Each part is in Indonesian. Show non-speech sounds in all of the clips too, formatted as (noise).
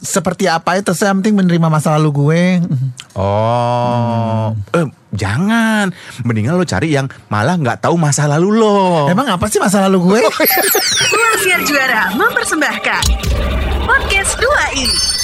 seperti apa itu saya penting menerima masa lalu gue. Oh, eh, jangan. Mendingan lo cari yang malah nggak tahu masa lalu lo. Emang apa sih masa lalu gue? (laughs) Ruang Siar Juara mempersembahkan Podcast 2i Eh,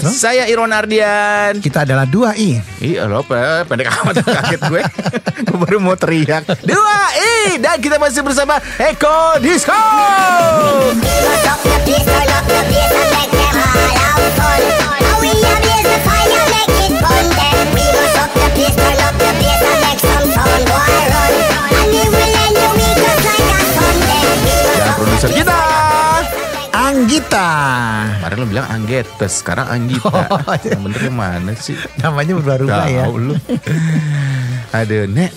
Sastro. Saya Irwan Ardian. Kita adalah 2i. Iya lo pe- pendek amat (laughs) kaget gue. gue baru mau teriak. Dua i dan kita masih bersama Eko Disco. Turn Anggita. Kemarin lo bilang Anggetes, sekarang Anggita. (laughs) Oh, iya. Yang bener yang mana sih? Namanya berubah-ubah ya. Lu. Aduh, Nek.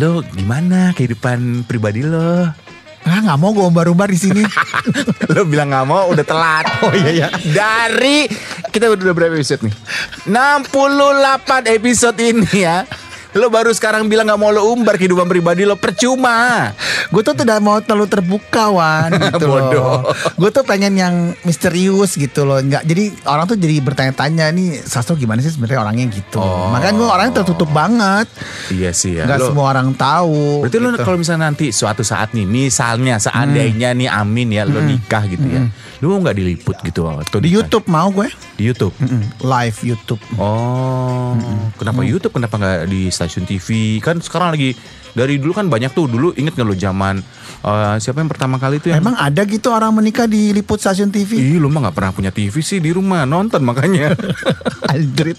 Lo gimana kehidupan pribadi lo? Ah nggak mau gue umbar-umbar di sini. (laughs) lo bilang nggak mau udah telat. (laughs) Oh iya ya. Dari kita udah berapa episode nih? 68 episode ini ya. Lo baru sekarang bilang nggak mau lo umbar kehidupan pribadi lo percuma. Gue tuh tidak mau terlalu terbuka wan (laughs) gitu Bodoh. loh. Gue tuh pengen yang misterius gitu loh. Nggak jadi orang tuh jadi bertanya-tanya nih Sastro gimana sih sebenarnya orangnya gitu. Oh. Makanya gue orangnya tertutup banget. Iya sih ya. Nggak Lo- semua orang tahu. Berarti lo gitu. kalau misalnya nanti suatu saat nih, misalnya seandainya nih Amin ya lo nikah gitu ya, lo mau nggak diliput gitu atau di YouTube mau gue Di YouTube. Mm, live YouTube. Oh, kenapa YouTube? Kenapa nggak di stasiun TV? Kan sekarang lagi dari dulu kan banyak tuh. Dulu inget nggak lo zaman eh, siapa yang pertama kali itu yang Emang ada gitu orang menikah di liput stasiun TV? Ih, lu mah nggak pernah punya TV sih di rumah nonton makanya. (laughs) Aldrit.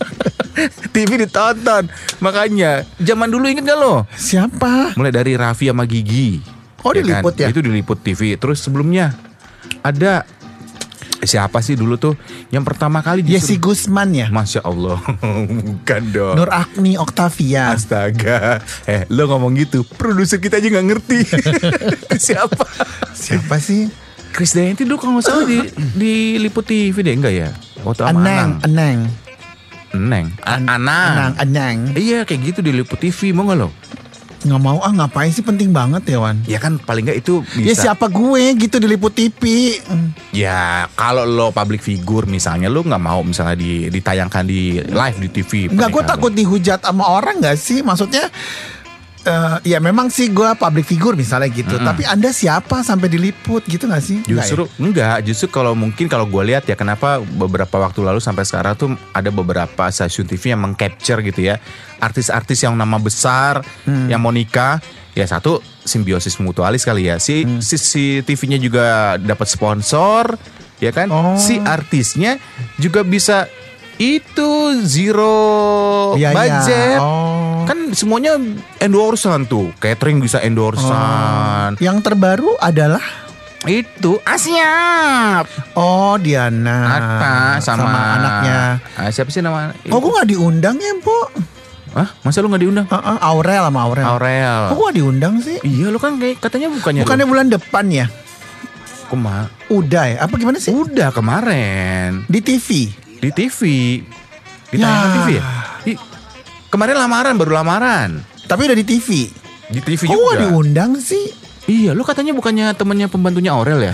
TV ditonton makanya. Zaman dulu inget gak lo? Siapa? Mulai dari Raffi sama Gigi. Oh, diliput ya? Itu diliput TV. Terus sebelumnya ada siapa sih dulu tuh yang pertama kali Yesi disuruh- Gusman ya? Masya Allah, (laughs) bukan dong. Nur Agni Octavia. Astaga, eh lo ngomong gitu, produser kita aja nggak ngerti (laughs) siapa. Siapa sih? Chris Dayanti dulu kalau nggak salah di, di liput TV deh enggak ya? Waktu sama Eneng, Anang. Eneng. Eneng. A- Anang. Enang, Eneng. Iya kayak gitu di liput TV mau nggak lo? Nggak mau ah ngapain sih penting banget ya Wan? Ya kan paling nggak itu Ya bisa. siapa gue gitu diliput TV. Hmm. Ya kalau lo public figure misalnya lo nggak mau misalnya di, ditayangkan di live di TV. Enggak gue takut dihujat sama orang gak sih? Maksudnya eh, ya memang sih gue public figure misalnya gitu. Tapi anda siapa sampai diliput gitu gak sih? Justru enggak, justru kalau mungkin kalau gue lihat ya kenapa beberapa waktu lalu sampai sekarang tuh ada beberapa stasiun TV yang mengcapture gitu ya artis-artis yang nama besar yang mau nikah ya satu simbiosis mutualis kali ya si si, si TV-nya juga dapat sponsor ya kan Oh. si artisnya juga bisa itu zero iya. budget Oh. Kan semuanya endorsean tuh catering bisa endorsean ya? Yang terbaru adalah itu Asyap Oh Diana apa sama, anaknya. Ah, siapa sih nama? Oh gue gak diundang ya Po? Hah? Masa lu nggak diundang? Heeh, Aurel sama Aurel. Aurel. Kok gue gak diundang sih? Iya lu kan kayak katanya bukannya Bukannya bulan depan ya? Kema Udah ya? Apa gimana sih? Udah kemarin Di TV? di TV. Di Ya. TV ya? Kemarin lamaran baru lamaran. Tapi udah di TV? Di TV Kok juga. diundang sih? Iya, lu katanya bukannya temennya pembantunya Aurel ya?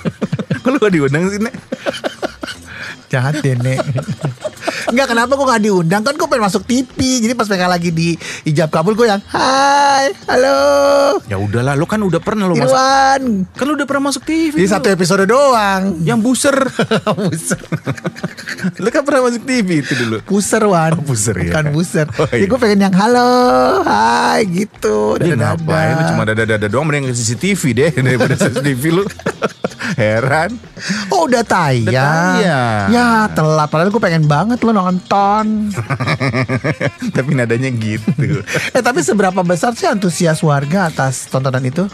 (laughs) Kok lu gak diundang sih, Nek? (laughs) Jahat deh Nek Enggak kenapa gue gak diundang Kan gue pengen masuk TV Jadi pas mereka lagi di ijab kabul Gue yang Hai Halo Ya udahlah, lu kan udah pernah lu masuk. Kan lu udah pernah masuk TV. Di satu episode doang yang buser. (laughs) Buser lu kan pernah masuk TV itu dulu. Puser Wan Oh, puser, ya. Bukan buser Oh, Jadi iya. gue pengen yang Halo Hai gitu Dia Dadah-dadah. ngapain lu cuma dada-dada doang mending CCTV deh (laughs) daripada CCTV lu. (laughs) Heran. Oh udah tayang Udah tayang. Ya telat Padahal gue pengen banget lo nonton (laughs) Tapi nadanya gitu. (laughs) Eh tapi seberapa besar sih antusias warga atas tontonan itu?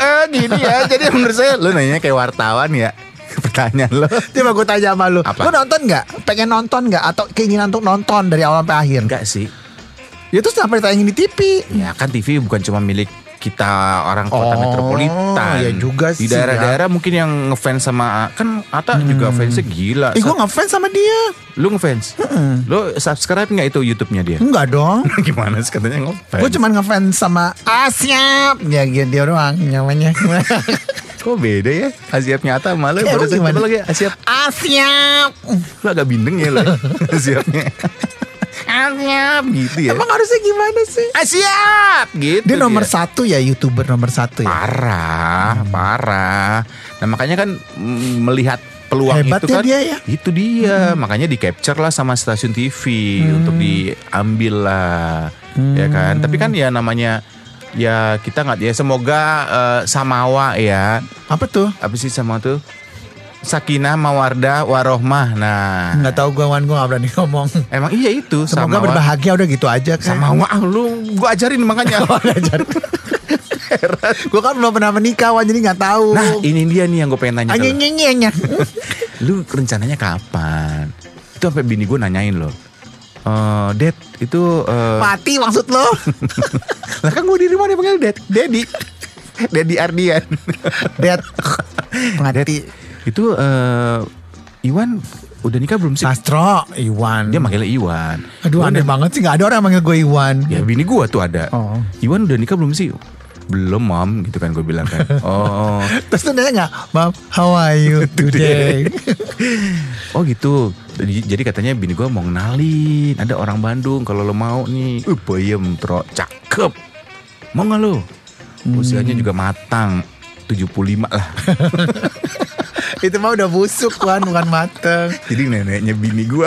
ah, gini ya. (laughs) Jadi menurut saya lu nanya kayak wartawan ya. Pertanyaan lo. Coba gue tanya sama lu Apa? Lu nonton gak? Pengen nonton gak? Atau keinginan untuk nonton dari awal sampai akhir? Enggak sih. Ya terus sampai tayangin di TV Ya kan TV bukan cuma milik kita orang kota Oh, metropolitan. ya juga Di sih ya. daerah-daerah mungkin yang ngefans sama kan Ata juga fansnya gila. Eh gue ngefans sama dia Lu ngefans? Lu subscribe nggak itu YouTube-nya dia? Enggak dong (laughs) Gimana sih katanya ngefans? Gue cuman ngefans sama Asyap Ya gitu dia doang namanya (laughs) Kok beda ya? Asiapnya Ata malu Eh, lu pada gimana? lagi Asiap. Asyap Lu agak bindeng ya lo (laughs) Asiapnya. Asiap gitu ya. Emang harusnya gimana sih? Asiap gitu. Dia nomor satu ya youtuber nomor satu ya? Parah, parah. Nah makanya kan mm, melihat peluang Hebat itu ya kan dia ya. itu dia. Makanya di capture lah sama stasiun TV untuk diambil lah ya kan? Tapi kan ya namanya ya kita nggak ya semoga eh, Samawa ya. Apa tuh? Apa sih sama tuh Sakinah Mawardah Warohmah. Nah. Nggak tahu gue Wan gue gak berani ngomong. Emang iya itu Semoga Samawa berbahagia udah gitu aja kan? Samawa ah, lu gua ajarin makanya. (laughs) Gue kan belum pernah menikah Wan jadi gak tahu. Nah ini dia nih yang gue pengen tanya ke lu. Rencananya kapan? Itu sampai bini gue nanyain loh. Eh, Dad, itu eh, Mati maksud lo? (laughs) Lah kan gue di rumah dia panggil Dad, Daddy. (laughs) Daddy Ardian. Dad. Dad, Mati itu eh, Iwan udah nikah belum sih? Sastro Iwan Dia manggilnya Iwan. Aduh Iwan aneh udah- banget sih Gak ada orang yang manggil gue Iwan Ya bini gue tuh ada. Oh. Iwan udah nikah belum sih? Belum mam gitu kan gue bilang kan. (laughs) Oh. Terus tuh nanya gak Mam how are you (laughs) today (laughs) Oh gitu. Jadi, katanya bini gue mau ngenalin ada orang Bandung kalau lo mau nih. Uh, bayem tro, cakep. Mau nggak lo? Usianya juga matang. 75 lah. Itu mah udah busuk Wan Bukan mateng Jadi neneknya bini gue.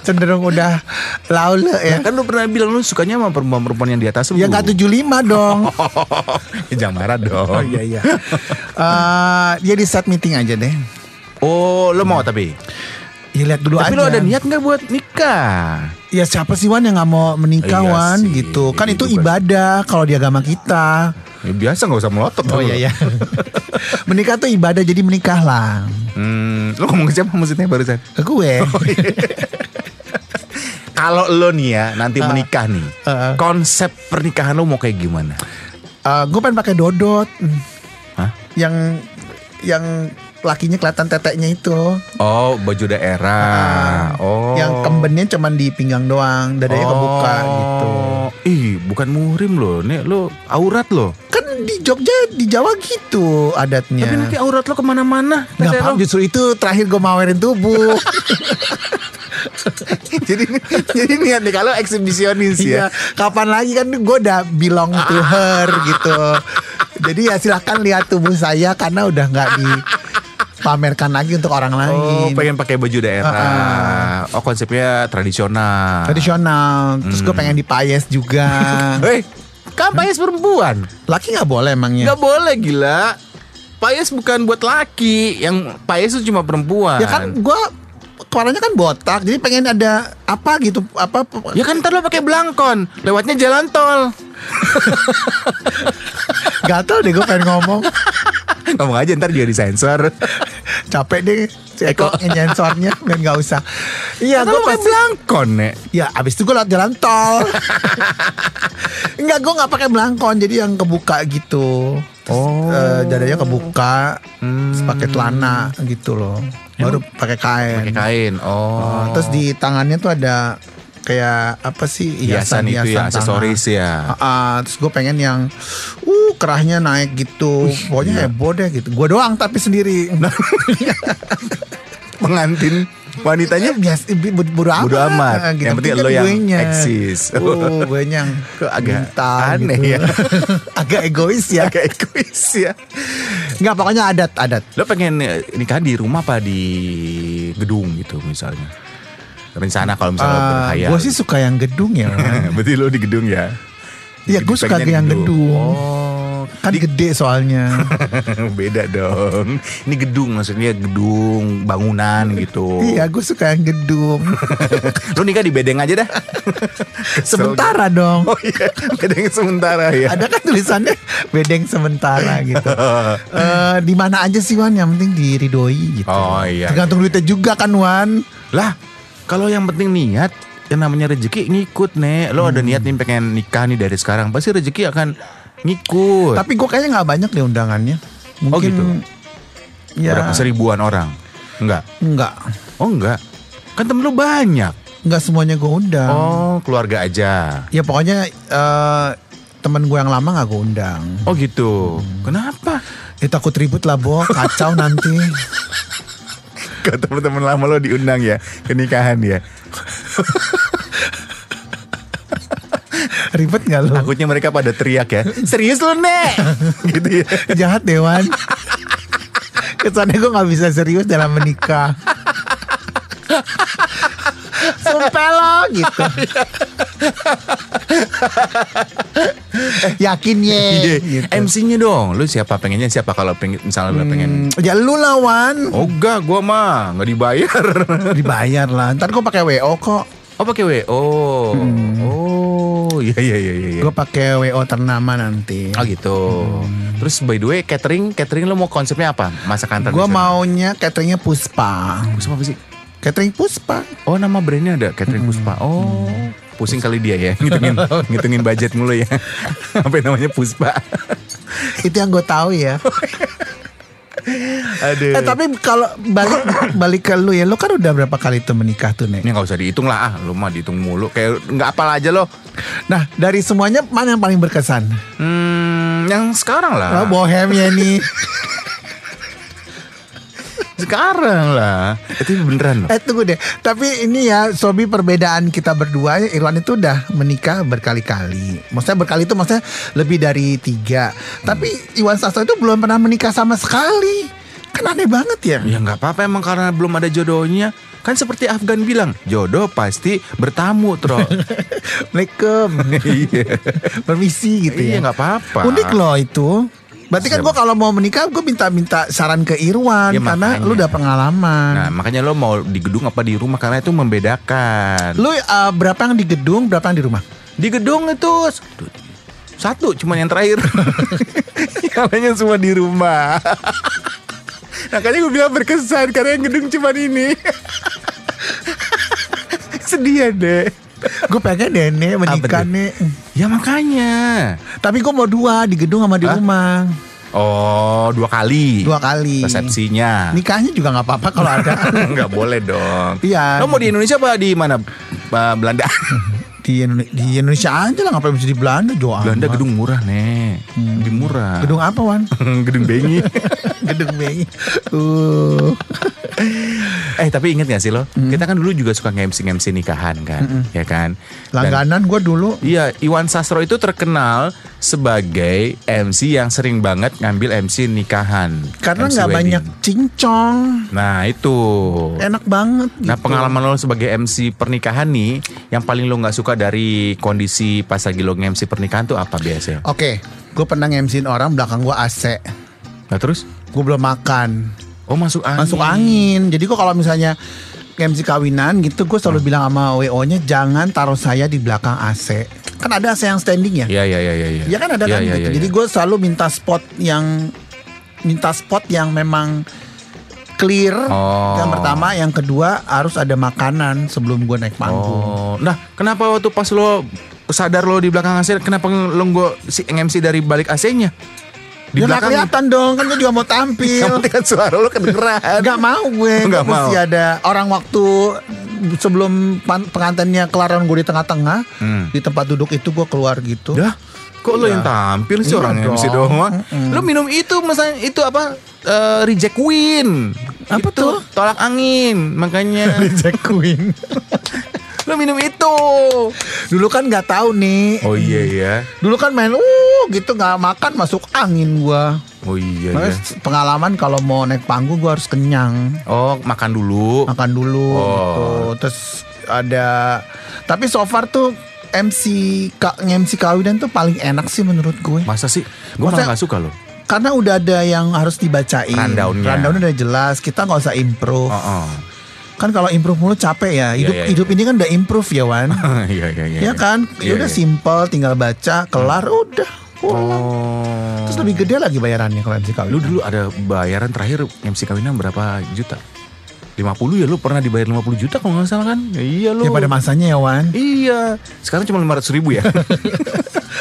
Cenderung udah laule Ya ya kan lu pernah bilang lu sukanya sama perempuan-perempuan yang di atas lu. Ya gak 75 dong (laughs) ya, jangan marah dong. Oh iya iya Eh, Dia di set meeting aja deh Oh, lo mau tapi? Ya lihat dulu tapi aja lo ada niat nggak buat nikah? Ya siapa sih Wan yang gak mau menikah Iya Wan sih, gitu Kan iya itu juga. ibadah Kalau di agama kita Ya, biasa nggak usah melotot. Oh iya iya (laughs) Menikah tuh ibadah jadi menikahlah Hmm, lo ngomong ke siapa maksudnya barusan? Ke gue (laughs) Kalau lo nih ya nanti menikah nih, Ah. konsep pernikahan lo mau kayak gimana? Eh, Gue pengen pakai dodot Hah? Yang Yang lakinya kelihatan teteknya itu Oh, baju daerah. oh. Ah. Yang kembennya cuman di pinggang doang Dadanya kebuka gitu Ih, bukan muhrim loh. Nih lo aurat lo. Kan di Jogja, di Jawa gitu adatnya Tapi nanti aurat lo ke mana-mana. Nggak Tete paham justru itu terakhir gue mawerin tubuh (laughs) (laughs) jadi jadi niat nih kalau eksibisionis Iya, ya. kapan lagi kan gue udah belong to her gitu. (laughs) Jadi ya silahkan lihat tubuh saya karena udah nggak dipamerkan lagi untuk orang Oh, lain. pengen pakai baju daerah. Oh, konsepnya tradisional. Tradisional. Terus gue pengen dipayes juga. (laughs) Hei, kan payes perempuan. Laki nggak boleh emangnya? Nggak boleh gila. Payes bukan buat laki, yang payes itu cuma perempuan. Ya kan gue kepalanya kan botak, jadi pengen ada apa gitu apa Ya kan ntar lo pakai belangkon, lewatnya jalan tol. (laughs) gatel deh gue pengen ngomong (laughs) (laughs) Ngomong aja ntar juga disensor. (laughs) capek deh si Eko nyensornya biar nggak usah iya gue pasti belangkon nek. Ya abis itu gue lewat jalan tol (laughs) Enggak gue gak pakai belangkon Jadi yang kebuka gitu Oh. Eh, Dadanya kebuka Hmm. Terus pakai celana gitu loh Baru pakai kain Pakai kain. Oh, Oh. Terus di tangannya tuh ada Kayak apa sih hiasan, itu ya, tangan. aksesoris ya. Ah, ah, terus gue pengen yang uh kerahnya naik gitu pokoknya heboh deh gitu gue doang tapi sendiri (laughs) Pengantin wanitanya biasa bodo amat, Bodo amat. gitu. Yang penting kan lo yang guenya. eksis. (laughs) Oh, gue yang Kok agak minta aneh gitu. ya. (laughs) agak egois ya. agak egois ya. Enggak pokoknya adat-adat. Lo pengen eh, nikah di rumah apa di gedung gitu misalnya? Rencana kalau misalnya lo berhayal. gue sih suka yang gedung ya. Berarti lo di gedung ya? Iya, gue suka yang di gedung. Oh, kan gede soalnya. (laughs) beda dong. Ini gedung maksudnya gedung bangunan gitu. iya, gue suka yang gedung. (laughs) Lo nikah di bedeng aja dah. (laughs) Sementara dong. Oh iya, bedeng sementara ya. Ada kan tulisannya bedeng sementara gitu. Eh, di mana aja sih Wan? Yang penting diridoi gitu. Oh, iya. Tergantung duitnya juga kan Wan. Lah, kalau yang penting niat, yang namanya rezeki ngikut nih. Lo ada Hmm. niat nih pengen nikah nih dari sekarang, pasti rezeki akan Ngikut. Tapi gue kayaknya nggak banyak deh undangannya. Mungkin Oh, gitu? ya Berapa seribuan orang? Enggak. enggak. Oh enggak. Kan temen lu banyak. Enggak semuanya gue undang. Oh, keluarga aja. Ya pokoknya eh, temen gue yang lama nggak gue undang. Oh gitu. Kenapa? Ya takut ribut lah Bo, kacau nanti. (laughs) Ke teman-teman lama lo diundang ya ke nikahan ya. (laughs) Ribet nggak lo? Takutnya mereka pada teriak ya. Serius lu, Nek? (laughs) gitu ya. Jahat Dewan. Kesannya gue nggak bisa serius dalam menikah. Sumpah lo gitu. (laughs) Yakin ye. Iya. gitu. MC-nya dong. Lu siapa pengennya siapa kalau pengen misalnya lu pengen Hmm, ya lu lawan. Oh enggak, gua mah nggak dibayar. (laughs) Dibayar lah. Ntar gue pakai WO kok. Oh pakai WO. Oh, iya iya iya iya. Gue pakai WO ternama nanti. Oh gitu. Terus by the way catering catering lo mau konsepnya apa? Masakan Gue maunya cateringnya Puspa. Puspa apa sih? Catering Puspa. Oh nama brandnya ada catering Puspa. Oh pusing kali dia ya ngitungin (laughs) ngitungin budget mulu ya. (laughs) apa namanya Puspa? Itu yang gue tahu ya. (laughs) Aduh. Eh tapi kalau balik balik ke lu ya, lu kan udah berapa kali tuh menikah tuh nek? Ini nggak usah dihitung lah ah, lu mah dihitung mulu kayak nggak apal aja lo. Nah dari semuanya mana yang paling berkesan? Hmm, yang sekarang lah. Oh, bohem ya nih. Sekarang lah. Itu beneran loh. eh tunggu deh. Tapi ini ya Sobi perbedaan kita berdua. Irwan itu udah menikah berkali-kali. Maksudnya berkali itu maksudnya lebih dari tiga. Tapi Iwan Sastro itu belum pernah menikah sama sekali. Kan aneh banget ya. Ya nggak apa-apa emang karena belum ada jodohnya. Kan seperti Afgan bilang, jodoh pasti bertamu, Tro. (laughs) Assalamualaikum. Iya. Permisi gitu Iya ya. nggak apa-apa. Unik loh itu. Berarti kan gue kalau mau menikah gue minta-minta saran ke Irwan Ya, karena makanya. lu udah pengalaman. Nah makanya lo mau di gedung apa di rumah karena itu membedakan. Lu uh, berapa yang di gedung, berapa yang di rumah? Di gedung itu satu, satu cuman yang terakhir. (laughs) yang lainnya semua di rumah. Makanya gue bilang berkesan karena yang gedung cuman ini. (laughs) Sedih ya deh. Gue pengen deh nih menikah nih. Ya makanya. Tapi gue mau dua di gedung sama di Hah? rumah. Oh dua kali. Dua kali. Resepsinya. Nikahnya juga nggak apa-apa kalau ada. (laughs) Nggak boleh dong. Iya. Lo mau di Indonesia apa di mana? Belanda. (laughs) di, Indone- di Indonesia aja lah ngapain mesti di Belanda Jo Belanda amat. gedung murah nih. Lebih murah. Gedung apa Wan? (laughs) gedung bengi. (laughs) gedung BI. Uh. (laughs) eh tapi inget gak sih lo? Kita kan dulu juga suka nge-MC nge-MC nikahan kan, ya kan? Langganan gue dulu. Iya, Iwan Sastro itu terkenal sebagai MC yang sering banget ngambil MC nikahan. Karena nggak banyak cincong. Nah itu. Enak banget. Nah gitu. pengalaman lo sebagai MC pernikahan nih, yang paling lo nggak suka dari kondisi pas lagi lo nge-MC pernikahan tuh apa biasanya? Oke, gue pernah ngemsin orang belakang gue AC. Nah terus? Gue belum makan. Oh masuk angin. Masuk angin. Jadi gue kalau misalnya MC kawinan gitu, gue selalu bilang sama WO-nya jangan taruh saya di belakang AC. Kan ada AC yang standing ya. Iya iya iya iya. iya. Ya kan ada Iya, kan iya, gitu. iya, Jadi iya. gue selalu minta spot yang minta spot yang memang clear. Oh. Yang pertama, yang kedua harus ada makanan sebelum gue naik panggung. Oh, nah kenapa waktu pas lo sadar lo di belakang AC, kenapa lo nggak si MC dari balik AC-nya? Di Ya nggak kelihatan dong, kan gue juga mau tampil. penting kan suara lo kedengeran. Gak mau gue, (laughs) Gak mesti mau. ada orang waktu sebelum pengantinnya kelaran gue di tengah-tengah Hmm. di tempat duduk itu gue keluar gitu. Dah, kok lo Iya. yang tampil sih Iya orang dong. MC doang? Mm-mm. Lo minum itu misalnya itu apa? Eh, reject Queen. Apa Itu, tuh? Tolak angin. Makanya Jack Queen. lo minum itu. Dulu kan nggak tahu nih. Oh iya ya. Dulu kan main uh gitu nggak makan masuk angin gua. Oh iya Makanya ya. pengalaman kalau mau naik panggung gua harus kenyang. Oh, makan dulu. Makan dulu Oh. gitu. Terus ada tapi so far tuh MC ka, MC kawinan tuh paling enak sih menurut gue. Masa sih? Gue malah gak suka lo. Karena udah ada yang harus dibacain. Rundown-nya. Rundown udah jelas. Kita nggak usah improve. Oh, oh. Kan kalau improve mulu capek ya. Hidup iya, iya. hidup ini kan udah improve ya Wan. (laughs) Iya iya iya. ya kan? Ya Iya, udah iya. simple, tinggal baca, kelar, udah. pulang. Oh. Terus lebih gede lagi bayarannya kalau MC kawinan. Lu dulu ada bayaran terakhir MC kawinan berapa juta? 50 ya lu pernah dibayar 50 juta kalau nggak salah kan? Ya, iya lu. Ya pada masanya ya Wan. Iya. Sekarang cuma 500 ribu ya. (laughs)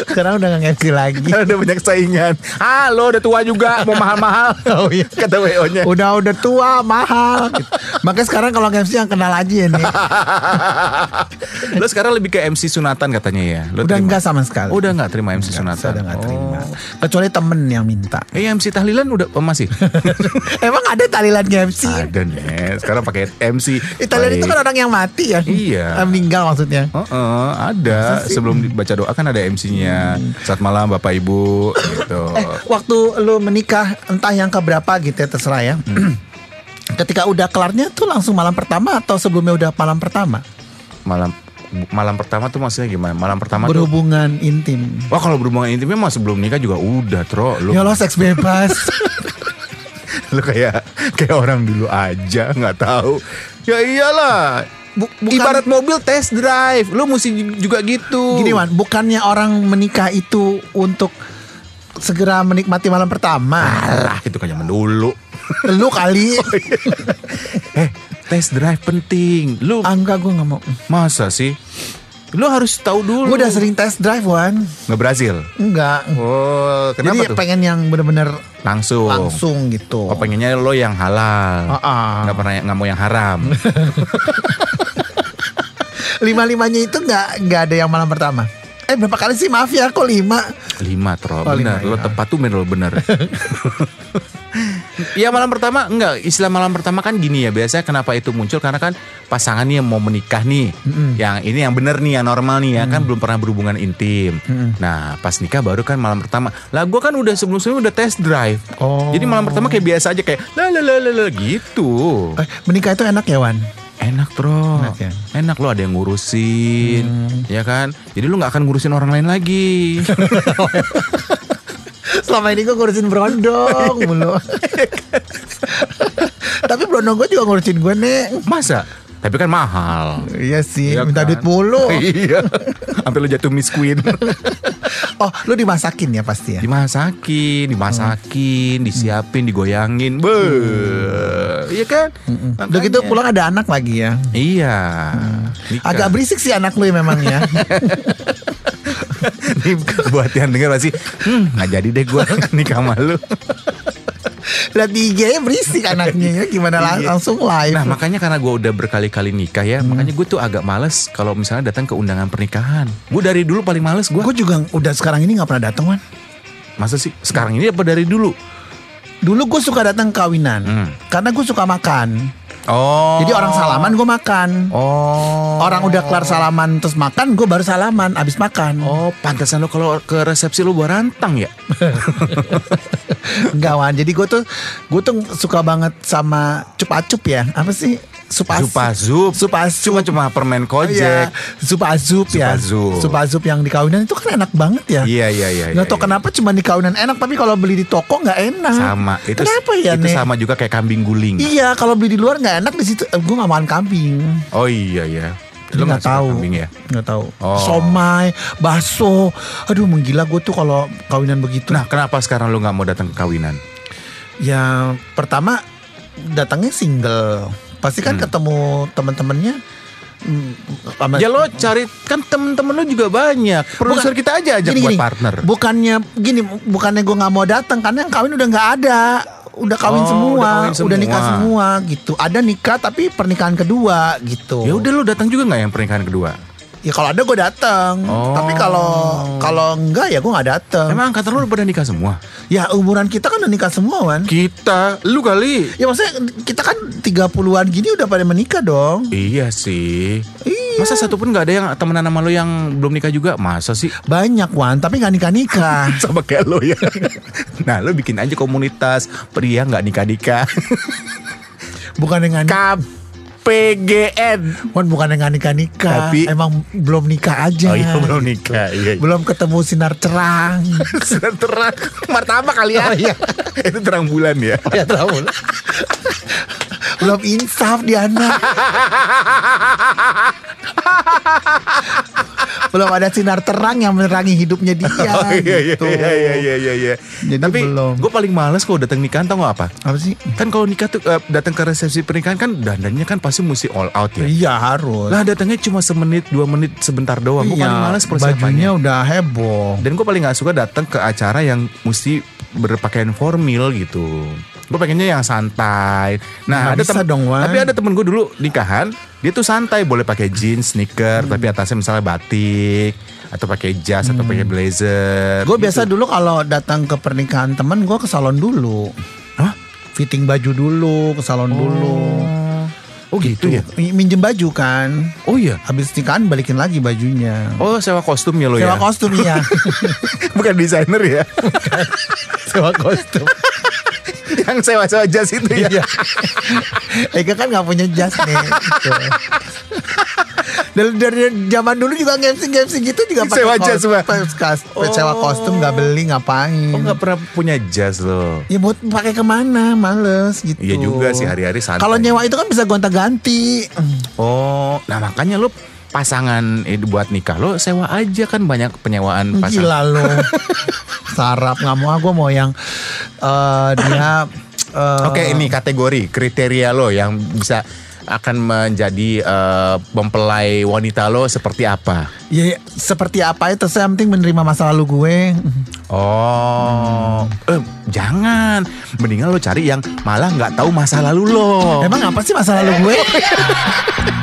Sekarang udah nggak MC lagi. Karena (laughs) udah banyak saingan. Ah, lo udah tua juga, mau mahal-mahal. (laughs) Oh iya. Kata WO-nya. Udah udah tua mahal. Makanya sekarang kalau MC yang kenal aja ya nih. lo sekarang lebih ke MC sunatan katanya ya. Lo Udah terima? enggak sama sekali. Oh, udah enggak terima MC Enggak, sunatan. udah nggak terima. Oh. Kecuali temen yang minta. Eh MC tahlilan udah oh, masih? Emang ada talilan MC? Ada nih. Sekarang pakai MC. Italian itu Baik. kan orang yang mati ya. Iya. Meninggal maksudnya. Oh, oh, ada sebelum dibaca doa kan ada MC-nya. Saat malam Bapak Ibu gitu. Eh, waktu lu menikah entah yang keberapa gitu ya terserah ya. Hmm. (clears throat) Ketika udah kelarnya tuh langsung malam pertama atau sebelumnya udah malam pertama? Malam malam pertama tuh maksudnya gimana? Malam pertama tuh Berhubungan intim. Wah kalau berhubungan intimnya mah sebelum nikah juga udah tro lu Ya lo seks bebas. (laughs) lu kayak kayak orang dulu aja nggak tahu. Ya iyalah Bu- bukan- ibarat mobil test drive. Lu mesti juga gitu. Gini Wan, bukannya orang menikah itu untuk segera menikmati malam pertama? alah itu kan zaman dulu. (laughs) Lu kali. (laughs) eh test drive penting. Lu Ah, enggak gue gak mau. masa sih lu harus tahu dulu Gue udah sering test drive Wan. nggak berhasil Enggak. oh kenapa Jadi tuh pengen yang bener-bener langsung langsung gitu. oh pengennya lo yang halal Ah, ah. nggak pernah nggak mau yang haram (laughs) Lima-limanya itu nggak nggak ada yang malam pertama. Eh berapa kali sih maaf ya kok lima? Lima tro, Oh, bener. lima, Lo ya. tepat tuh lo bener. (laughs) Iya malam pertama enggak. Istilah malam pertama kan gini ya biasanya kenapa itu muncul? Karena kan pasangan nih yang mau menikah nih. Yang ini yang bener nih yang normal nih ya. Kan belum pernah berhubungan intim. Nah pas nikah baru kan malam pertama. Lah gue kan udah sebelum sebelumnya udah test drive. Oh. jadi malam pertama kayak biasa aja kayak la la la la gitu. Eh, menikah itu enak ya Wan? enak bro. Enak ya? enak lo ada yang ngurusin ya kan? Jadi lu nggak akan ngurusin orang lain lagi (laughs) Selama ini gue ngurusin berondong mulu. Tapi berondong gue juga ngurusin gue nih. masa tapi kan mahal Iya sih, Iya minta kan? duit mulu. (laughs) iya. Sampai lu jatuh Miss Queen. (laughs) Oh, lu dimasakin ya pasti ya? dimasakin, dimasakin, disiapin, digoyangin. Be. Iya kan? Udah gitu pulang ada anak lagi ya. Iya. Nikah. Agak berisik sih anak lu ya memang ya. (laughs) Nih, buat yang denger pasti, hmm, nggak jadi deh gue (laughs) nikah sama lu. Di IG berisik anaknya ya. Gimana lang- Iya. langsung live. Nah makanya karena gue udah berkali-kali nikah ya, makanya gue tuh agak males kalau misalnya datang ke undangan pernikahan. Gue dari dulu paling males gue. gue juga udah sekarang ini nggak pernah datang Wan. Masa sih? Sekarang ini apa dari dulu? Dulu gue suka datang kawinan Hmm. karena gue suka makan. Oh. Jadi orang salaman gue makan. Oh. Orang udah kelar salaman terus makan, gue baru salaman abis makan. Oh, pantesan lo kalau ke resepsi lo bawa rantang ya? (laughs) Enggak wan. Jadi gue tuh gue tuh suka banget sama cup-acup ya. Apa sih? Supa Supazup. Supa-sup. Cuma cuma permen Iya, kojek. supa-azup ya. Supa-zup. Supa-zup yang di kawinan itu kan enak banget ya. Iya iya iya. Nggak iya, tau iya. kenapa cuma di kawinan enak tapi kalau beli di toko nggak enak. Sama. Itu kenapa ya Itu nih? sama juga kayak kambing guling. Iya kalau beli di luar nggak enak di situ. Eh, gue nggak makan kambing. Oh iya iya. Nggak nggak suka tahu. kambing ya? Nggak tahu. Oh. Somai, bakso. Aduh menggila gue tuh kalau kawinan begitu. Nah, kenapa sekarang lo nggak mau datang ke kawinan? Ya pertama datangnya single. Pasti kan Hmm. ketemu teman-temannya. hmm, sama- Ya lo cari kan temen-temen lo juga banyak. Produser Bukan- kita aja ajak Gini, buat gini. partner. Bukannya gini, bukannya gue nggak mau datang karena yang kawin udah nggak ada. Udah kawin Oh, semua, udah kawin udah nikah semua. semua gitu. Ada nikah tapi pernikahan kedua gitu. Ya udah lo datang juga nggak yang pernikahan kedua? Ya kalau ada gue datang. Oh. Tapi kalau kalau enggak ya gue nggak datang. Emang angkatan udah pada nikah semua? Ya umuran kita kan udah nikah semua kan. Kita, lu kali. Ya maksudnya kita kan 30-an gini udah pada menikah dong. Iya sih. Iya. Masa satu pun nggak ada yang temenan sama lo yang belum nikah juga? Masa sih? Banyak Wan, tapi nggak nikah-nikah. (laughs) Sama kayak lo ya. (laughs) nah lo bikin aja komunitas pria nggak nikah nikah. bukan dengan KPGN. Wan bukan dengan nikah-nikah. Tapi- emang belum nikah aja. Oh iya belum nikah. Iya. Belum ketemu sinar cerang. (laughs) Sudah terang martabak kali ya. Oh, iya. (laughs) Itu terang bulan ya. ya tahu. (laughs) belum insaf di anak. belum ada sinar terang yang menerangi hidupnya dia. Oh, iya, iya, gitu. iya, iya, iya, iya, iya. Jadi Tapi belum. gue paling males kalau datang nikahan tau gak apa? Apa sih? Kan kalau nikah tuh eh, datang ke resepsi pernikahan kan dandannya kan pasti mesti all out ya. Iya harus. Lah datangnya cuma semenit dua menit sebentar doang. Gue Iya, paling males bajunya persiapannya. udah heboh. Dan gue paling gak suka datang ke acara yang mesti berpakaian formal gitu. Gue pengennya yang santai. Nah, Nggak ada bisa temen- dong, Wan. Tapi ada temen gue dulu nikahan, dia tuh santai, boleh pakai jeans, sneaker, tapi atasnya misalnya batik atau pakai jas atau pakai blazer. Gue gitu. biasa dulu kalau datang ke pernikahan temen gue ke salon dulu. Hah? Fitting baju dulu, ke salon dulu. Oh gitu ya? Mi- Minjem baju kan. Oh iya. Habis nikahan balikin lagi bajunya. Oh sewa kostum ya lo Sewa ya? kostum ya. (laughs) Bukan desainer ya? (laughs) Sewa kostum. (laughs) yang sewa-sewa jas itu ya? Iya. Eka kan nggak punya jas nih. Gitu. Dari, dari zaman dulu juga ngemsi-ngemsi gitu juga pakai Sewa jas, kas- Sewa kostum nggak beli ngapain? Oh nggak pernah punya jas lo? Ya buat pakai ke mana? Males gitu. Iya juga sih, hari-hari santai. Kalau nyewa itu kan bisa gonta-ganti. Oh, nah makanya lo pasangan eh, buat nikah lo sewa aja kan banyak penyewaan pasangan. Gila lo. (laughs) Sarap nggak mau gue mau yang eh, dia. eh, Oke ini kategori kriteria lo yang bisa akan menjadi eh, mempelai wanita lo seperti apa? Ya, seperti apa itu saya penting menerima masa lalu gue. Oh, eh, jangan. Mendingan lo cari yang malah nggak tahu masa lalu lo. Emang apa sih masa lalu gue? (laughs)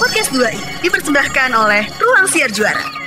Podcast 2i dipersembahkan oleh Ruang Siar Juara.